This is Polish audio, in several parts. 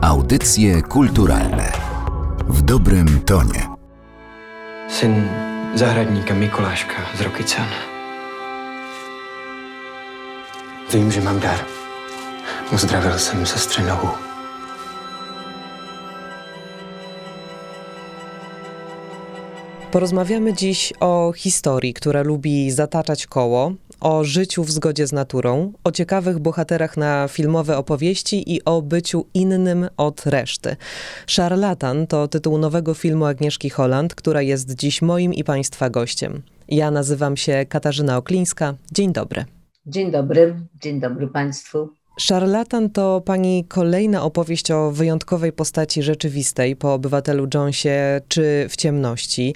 Audycje kulturalne w dobrym tonie. Syn zahradníka Mikuláška z Rokycan. Vím, že mám dar. Uzdravil jsem sestře nohu. Porozmawiamy dziś o historii, która lubi zataczać koło, o życiu w zgodzie z naturą, o ciekawych bohaterach na filmowe opowieści i o byciu innym od reszty. Szarlatan to tytuł nowego filmu Agnieszki Holland, która jest dziś moim i Państwa gościem. Ja nazywam się Katarzyna Oklińska. Dzień dobry. Dzień dobry, dzień dobry Państwu. Szarlatan to pani kolejna opowieść o wyjątkowej postaci rzeczywistej po obywatelu Jonesie czy w ciemności.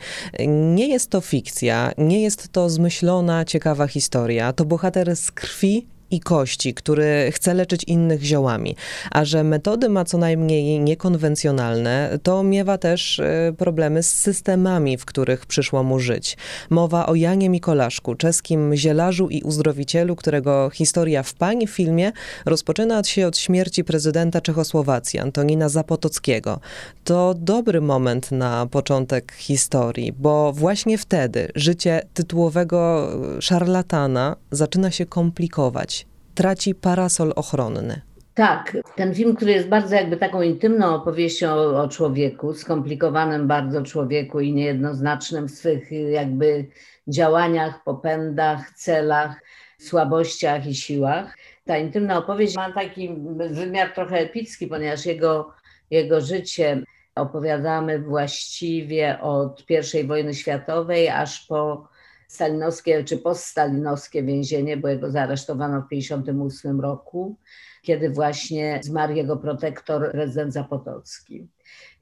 Nie jest to fikcja, nie jest to zmyślona, ciekawa historia. To bohater z krwi i kości, który chce leczyć innych ziołami. A że metody ma co najmniej niekonwencjonalne, to miewa też e, problemy z systemami, w których przyszło mu żyć. Mowa o Janie Mikolaszku, czeskim zielarzu i uzdrowicielu, którego historia w pani filmie rozpoczyna się od śmierci prezydenta Czechosłowacji, Antonina Zapotockiego. To dobry moment na początek historii, bo właśnie wtedy życie tytułowego szarlatana zaczyna się komplikować traci parasol ochronny. Tak, ten film, który jest bardzo jakby taką intymną opowieścią o, o, człowieku, skomplikowanym bardzo człowieku i niejednoznacznym w swych jakby działaniach, popędach, celach, słabościach i siłach. Ta intymna opowieść ma taki wymiar trochę epicki, ponieważ jego, jego życie opowiadamy właściwie od I wojny światowej aż po stalinowskie czy poststalinowskie więzienie, bo jego zaaresztowano w 1958 roku, kiedy właśnie zmarł jego protektor, prezydent Zapotocki.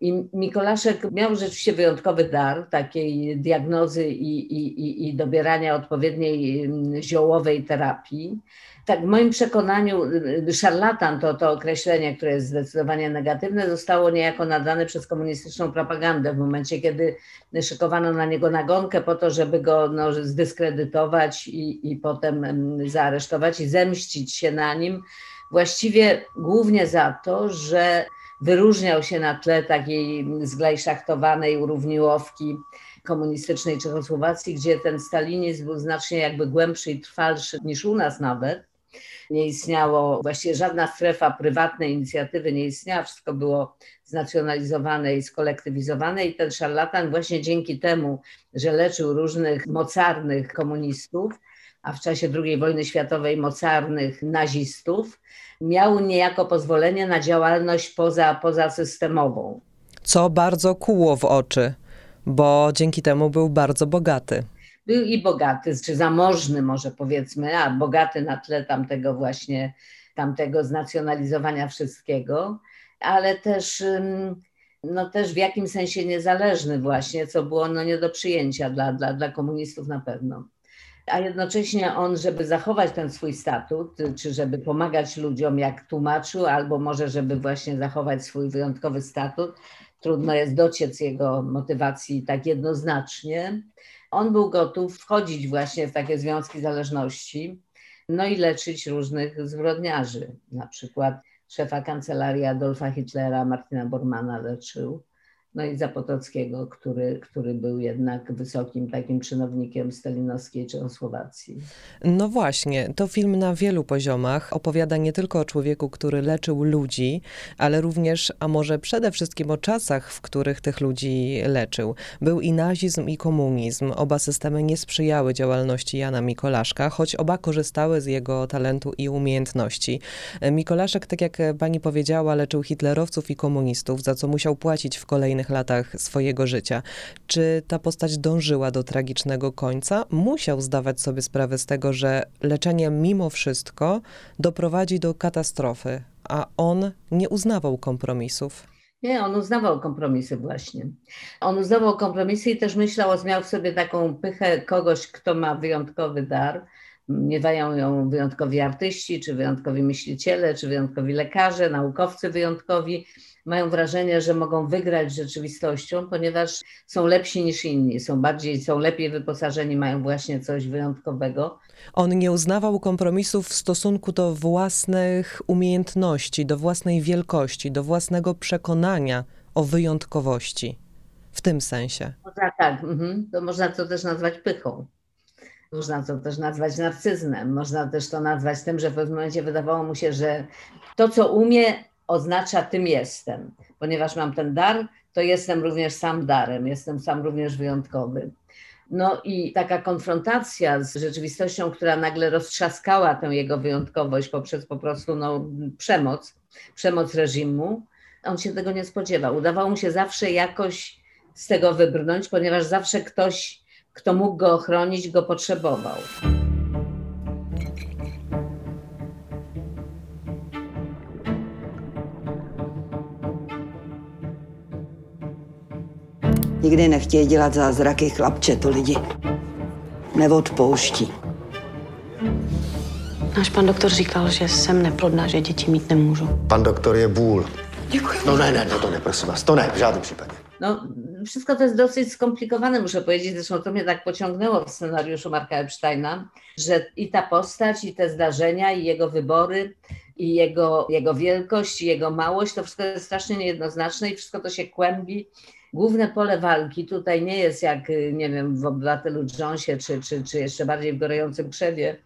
I Mikolaszek miał rzeczywiście wyjątkowy dar takiej diagnozy i, i, i dobierania odpowiedniej mm, ziołowej terapii. Tak, w moim przekonaniu, y, szarlatan to, to określenie, które jest zdecydowanie negatywne, zostało niejako nadane przez komunistyczną propagandę w momencie, kiedy szykowano na niego nagonkę po to, żeby go no, zdyskredytować i, i potem zaaresztować i zemścić się na nim. Właściwie głównie za to, że wyróżniał się na tle takiej zglajszachtowanej urówniłowki komunistycznej Czechosłowacji, gdzie ten stalinizm był znacznie jakby głębszy i trwalszy niż u nas nawet. Nie istniało właściwie żadna strefa prywatnej inicjatywy, nie istniała, wszystko było znacjonalizowane i skolektywizowane i ten szarlatan właśnie dzięki temu, że leczył różnych mocarnych komunistów, a w czasie II wojny światowej mocarnych nazistów, miał niejako pozwolenie na działalność poza, pozasystemową. Co bardzo kuło w oczy, bo dzięki temu był bardzo bogaty. Był i bogaty, czy zamożny może powiedzmy, a bogaty na tle tamtego właśnie, tamtego znacjonalizowania wszystkiego, ale też no też w jakim sensie niezależny właśnie, co było no nie do przyjęcia dla, dla, dla komunistów na pewno a jednocześnie on, żeby zachować ten swój statut, czy żeby pomagać ludziom, jak tłumaczył, albo może, żeby właśnie zachować swój wyjątkowy statut, trudno jest dociec jego motywacji tak jednoznacznie. On był gotów wchodzić właśnie w takie związki zależności, no i leczyć różnych zbrodniarzy. Na przykład szefa kancelarii Adolfa Hitlera, Martina Bormana leczył no i Zapotockiego, który, który był jednak wysokim takim czynownikiem stalinowskiej Czechosłowacji. No właśnie, to film na wielu poziomach opowiada nie tylko o człowieku, który leczył ludzi, ale również, a może przede wszystkim o czasach, w których tych ludzi leczył. Był i nazizm, i komunizm. Oba systemy nie sprzyjały działalności Jana Mikolaszka, choć oba korzystały z jego talentu i umiejętności. Mikolaszek, tak jak pani powiedziała, leczył hitlerowców i komunistów, za co musiał płacić w kolejnych latach swojego życia. Czy ta postać dążyła do tragicznego końca? Musiał zdawać sobie sprawę z tego, że leczenie mimo wszystko doprowadzi do katastrofy, a on nie uznawał kompromisów. Nie, on uznawał kompromisy właśnie. On uznawał kompromisy i też myślał, miał w sobie taką pychę kogoś, kto ma wyjątkowy dar, Miewają ją wyjątkowi artyści, czy wyjątkowi myśliciele, czy wyjątkowi lekarze, naukowcy wyjątkowi. Mają wrażenie, że mogą wygrać z rzeczywistością, ponieważ są lepsi niż inni, są bardziej, są lepiej wyposażeni, mają właśnie coś wyjątkowego. On nie uznawał kompromisów w stosunku do własnych umiejętności, do własnej wielkości, do własnego przekonania o wyjątkowości. W tym sensie. Można tak, mhm. to można to też nazwać pychą. Można to też nazwać narcyzmem, można też to nazwać tym, że w pewnym momencie wydawało mu się, że to, co umie, oznacza tym jestem. Ponieważ mam ten dar, to jestem również sam darem, jestem sam również wyjątkowy. No i taka konfrontacja z rzeczywistością, która nagle roztrzaskała tę jego wyjątkowość poprzez po prostu no, przemoc, przemoc reżimu, on się tego nie spodziewał. Udawało mu się zawsze jakoś z tego wybrnąć, ponieważ zawsze ktoś kto mógł go ochronić, go potrzebował. Nikdy nechtějí dělat zázraky, chlapče, to lidi neodpouští. Náš pan doktor říkal, že jsem neplodná, že děti mít nemůžu. Pan doktor je bůl. Děkuji. No ne, ne, no to ne, prosím vás, to ne, v žádném případě. No, wszystko to jest dosyć skomplikowane, muszę powiedzieć. Zresztą to mnie tak pociągnęło w scenariuszu Marka Epsteina, że i ta postać, i te zdarzenia, i jego wybory, i jego, jego wielkość, i jego małość, to wszystko jest strasznie niejednoznaczne i wszystko to się kłębi. Główne pole walki tutaj nie jest jak, nie wiem, w Obywatelu Jonesie, czy, czy, czy jeszcze bardziej w Gorejącym Krzewie,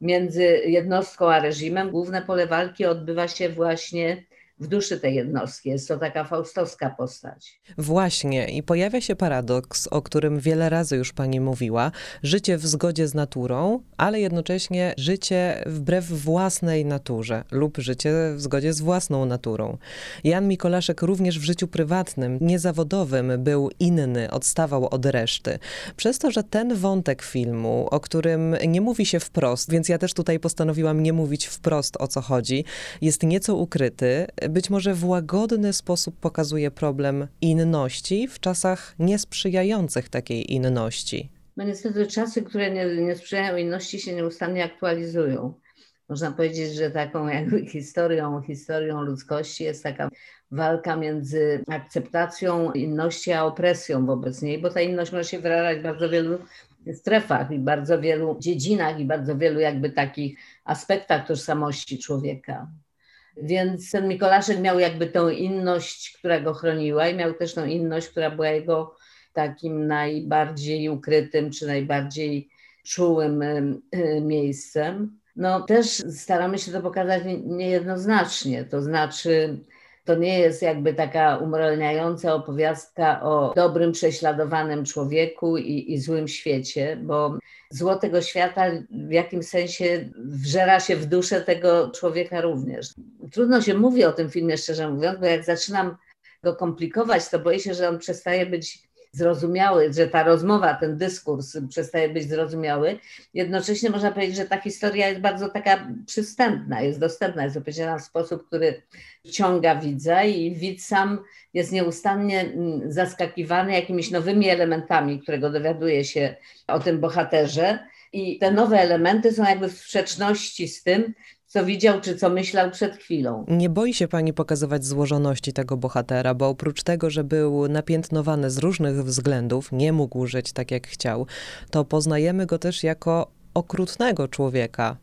między jednostką a reżimem. Główne pole walki odbywa się właśnie w duszy tej jednostki. Jest to taka faustowska postać. Właśnie, i pojawia się paradoks, o którym wiele razy już pani mówiła: życie w zgodzie z naturą, ale jednocześnie życie wbrew własnej naturze lub życie w zgodzie z własną naturą. Jan Mikolaszek również w życiu prywatnym, niezawodowym był inny, odstawał od reszty. Przez to, że ten wątek filmu, o którym nie mówi się wprost, więc ja też tutaj postanowiłam nie mówić wprost o co chodzi, jest nieco ukryty, być może w łagodny sposób pokazuje problem inności w czasach niesprzyjających takiej inności. No niestety czasy, które nie, nie sprzyjają inności się nieustannie aktualizują. Można powiedzieć, że taką jakby historią, historią ludzkości jest taka walka między akceptacją inności a opresją wobec niej, bo ta inność może się wyrażać w bardzo wielu strefach i bardzo wielu dziedzinach i bardzo wielu jakby takich aspektach tożsamości człowieka. Więc ten Mikolaszek miał jakby tą inność, która go chroniła i miał też tą inność, która była jego takim najbardziej ukrytym czy najbardziej czułym miejscem. No też staramy się to pokazać niejednoznacznie, to znaczy to nie jest jakby taka umoralniająca opowiastka o dobrym, prześladowanym człowieku i, i złym świecie, bo zło tego świata w jakimś sensie wżera się w duszę tego człowieka również. Trudno się mówi o tym filmie, szczerze mówiąc, bo jak zaczynam go komplikować, to boję się, że on przestaje być zrozumiały, że ta rozmowa, ten dyskurs przestaje być zrozumiały. Jednocześnie można powiedzieć, że ta historia jest bardzo taka przystępna, jest dostępna, jest opowiedziana w sposób, który wciąga widza i widz sam jest nieustannie mm, zaskakiwany jakimiś nowymi elementami, którego dowiaduje się o tym bohaterze. I te nowe elementy są jakby w sprzeczności z tym, co widział czy co myślał przed chwilą. Nie boi się pani pokazywać złożoności tego bohatera, bo oprócz tego, że był napiętnowany z różnych względów, nie mógł żyć tak jak chciał, to poznajemy go też jako okrutnego człowieka.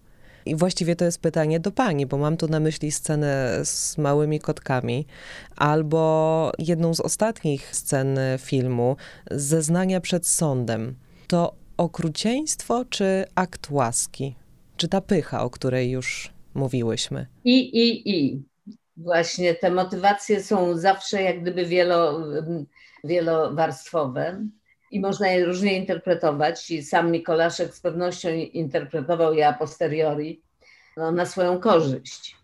I właściwie to jest pytanie do pani, bo mam tu na myśli scenę z małymi kotkami, albo jedną z ostatnich scen filmu, zeznania przed sądem. To okrucieństwo czy akt łaski? Czy ta pycha, o której już mówiłyśmy. I, i, i. Właśnie te motywacje są zawsze jak gdyby wielo, wielowarstwowe i można je różnie interpretować. I sam Mikolaszek z pewnością interpretował je a posteriori no, na swoją korzyść,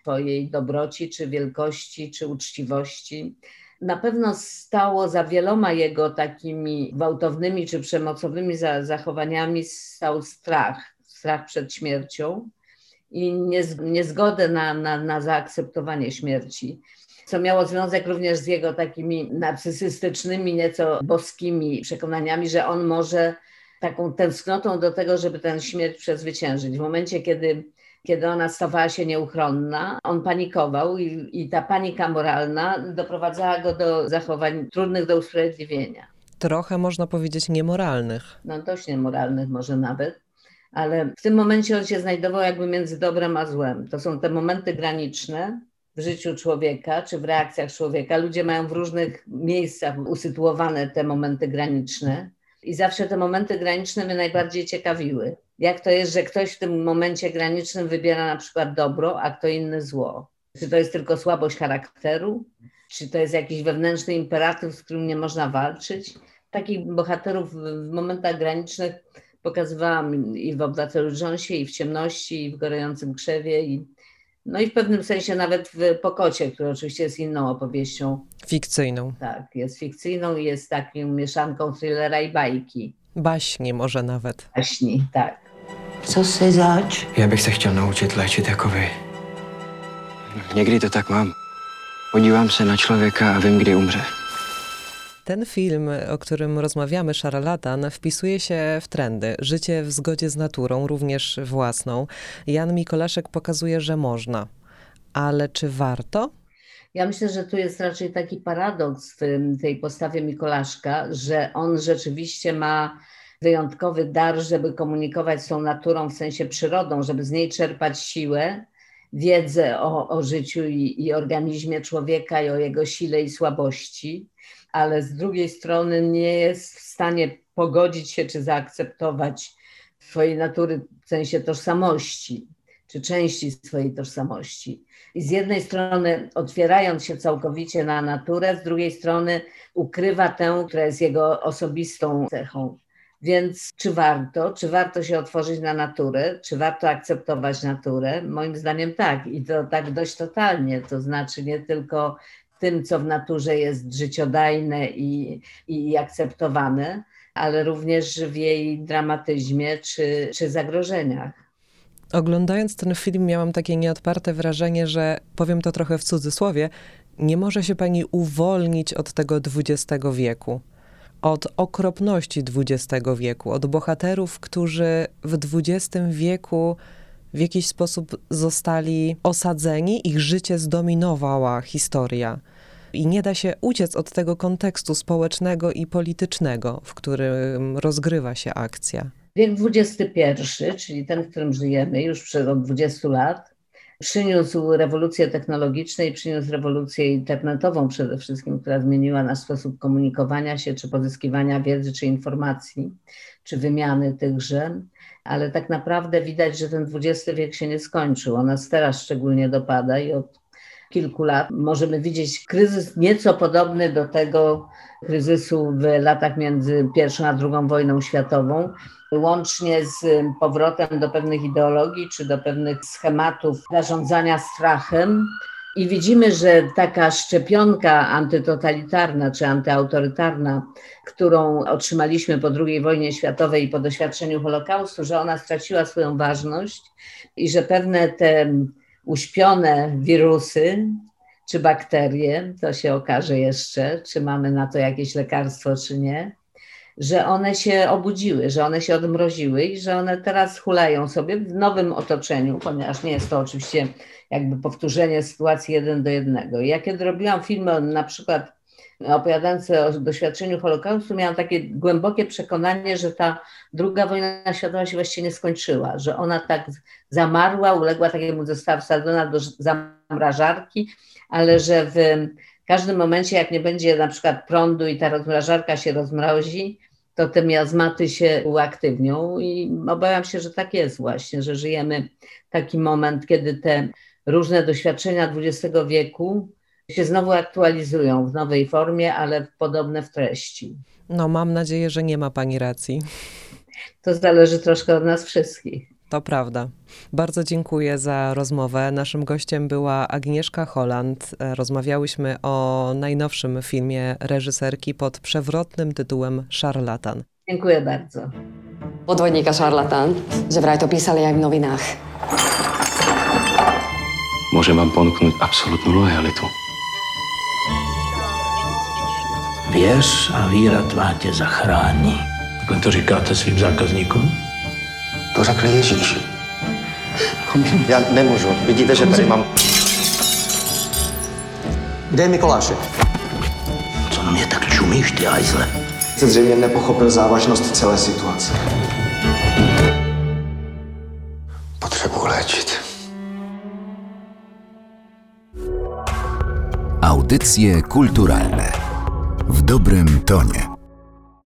swojej dobroci, czy wielkości, czy uczciwości. Na pewno stało za wieloma jego takimi gwałtownymi czy przemocowymi zachowaniami stał strach, strach przed śmiercią i niezgodę na, na, na zaakceptowanie śmierci, co miało związek również z jego takimi narcysystycznymi, nieco boskimi przekonaniami, że on może taką tęsknotą do tego, żeby tę śmierć przezwyciężyć. W momencie, kiedy, kiedy ona stawała się nieuchronna, on panikował i, i ta panika moralna doprowadzała go do zachowań trudnych do usprawiedliwienia. Trochę można powiedzieć niemoralnych. No dość niemoralnych może nawet, ale w tym momencie on się znajdował jakby między dobrem a złem. To są te momenty graniczne, w życiu człowieka czy w reakcjach człowieka. Ludzie mają w różnych miejscach usytuowane te momenty graniczne. I zawsze te momenty graniczne mnie najbardziej ciekawiły. Jak to jest, że ktoś w tym momencie granicznym wybiera na przykład dobro, a kto inny zło? Czy to jest tylko słabość charakteru? Czy to jest jakiś wewnętrzny imperatyw, z którym nie można walczyć? Takich bohaterów w momentach granicznych pokazywałam i w Obywatelu Jonesie, i w Ciemności, i w Gorącym Krzewie, i no i w pewnym sensie nawet w Pokocie, który oczywiście jest inną opowieścią. Fikcyjną. Tak, jest fikcyjną i jest taką mieszanką thrillera i bajki. Baśnie może nawet. Baśni, tak. Co se zač? Já bych se chtěl naučit léčit jako vy. Někdy to tak mám. Podívám se na člověka a vím, kdy umře. Ten film, o którym rozmawiamy, Szarlatan, wpisuje się w trendy. Życie w zgodzie z naturą, również własną. Jan Mikolaszek pokazuje, że można. Ale czy warto? Ja myślę, że tu jest raczej taki paradoks w tej postawie Mikolaszka, że on rzeczywiście ma wyjątkowy dar, żeby komunikować z tą naturą, w sensie przyrodą, żeby z niej czerpać siłę, wiedzę o, o życiu i, i organizmie człowieka i o jego sile i słabości, ale z drugiej strony nie jest w stanie pogodzić się czy zaakceptować swojej natury w sensie tożsamości, czy części swojej tożsamości. I z jednej strony otwierając się całkowicie na naturę, z drugiej strony ukrywa tę, która jest jego osobistą cechą. Więc czy warto? Czy warto się otworzyć na naturę? Czy warto akceptować naturę? Moim zdaniem tak i to tak dość totalnie. To znaczy nie tylko tym, co w naturze jest życiodajne i, i akceptowane, ale również w jej dramatyzmie czy, czy zagrożeniach. Oglądając ten film, miałam takie nieodparte wrażenie, że powiem to trochę w cudzysłowie, nie może się pani uwolnić od tego XX wieku, od okropności XX wieku, od bohaterów, którzy w XX wieku w jakiś sposób zostali osadzeni, ich życie zdominowała historia. I nie da się uciec od tego kontekstu społecznego i politycznego, w którym rozgrywa się akcja. Wiek XXI, czyli ten, w którym żyjemy już przez od 20 lat, przyniósł rewolucję technologiczną i przyniósł rewolucję internetową przede wszystkim, która zmieniła nasz sposób komunikowania się, czy pozyskiwania wiedzy, czy informacji, czy wymiany tychże. Ale tak naprawdę widać, że ten XX wiek się nie skończył. On nas teraz szczególnie dopada i od kilku lat możemy widzieć kryzys nieco podobny do tego kryzysu w latach między pierwszą a drugą wojną światową, łącznie z powrotem do pewnych ideologii czy do pewnych schematów zarządzania strachem. I widzimy, że taka szczepionka antytotalitarna czy antyautorytarna, którą otrzymaliśmy po II wojnie światowej i po doświadczeniu Holokaustu, że ona straciła swoją ważność i że pewne te uśpione wirusy czy bakterie, to się okaże jeszcze, czy mamy na to jakieś lekarstwo, czy nie, że one się obudziły, że one się odmroziły i że one teraz hulają sobie w nowym otoczeniu, ponieważ nie jest to oczywiście jakby powtórzenie sytuacji jeden do jednego. Ja kiedy robiłam filmy na przykład opowiadające o doświadczeniu Holokaustu, miałam takie głębokie przekonanie, że ta druga wojna światowa się właściwie nie skończyła, że ona tak zamarła, uległa takiemu, została wsadzona do zamrażarki, ale że w każdym momencie, jak nie będzie na przykład prądu i ta rozmrażarka się rozmrozi, to te miazmaty się uaktywnią i obawiam się, że tak jest właśnie, że żyjemy taki moment, kiedy te różne doświadczenia XX wieku się znowu aktualizują w nowej formie, ale podobne w treści. No, mam nadzieję, że nie ma pani racji. To zależy troszkę od nas wszystkich. To prawda. Bardzo dziękuję za rozmowę. Naszym gościem była Agnieszka Holland. Rozmawiałyśmy o najnowszym filmie reżyserki pod przewrotnym tytułem Szarlatan. Dziękuję bardzo. Podvodník a šarlatán, že vraj to písali aj v novinách. Môžem vám ponúknuť absolútnu lojalitu. Věř a víra tvá tě zachrání. Takhle to říkáte svým zákazníkům? To řekl Ježíš. Já nemůžu. Vidíte, že tady mám... Kde je Mikolášek? Co na mě tak čumíš, ty hajzle? Jste zřejmě nepochopil závažnost celé situace. Potřebuji léčit. Audycje kulturalne w dobrym tonie.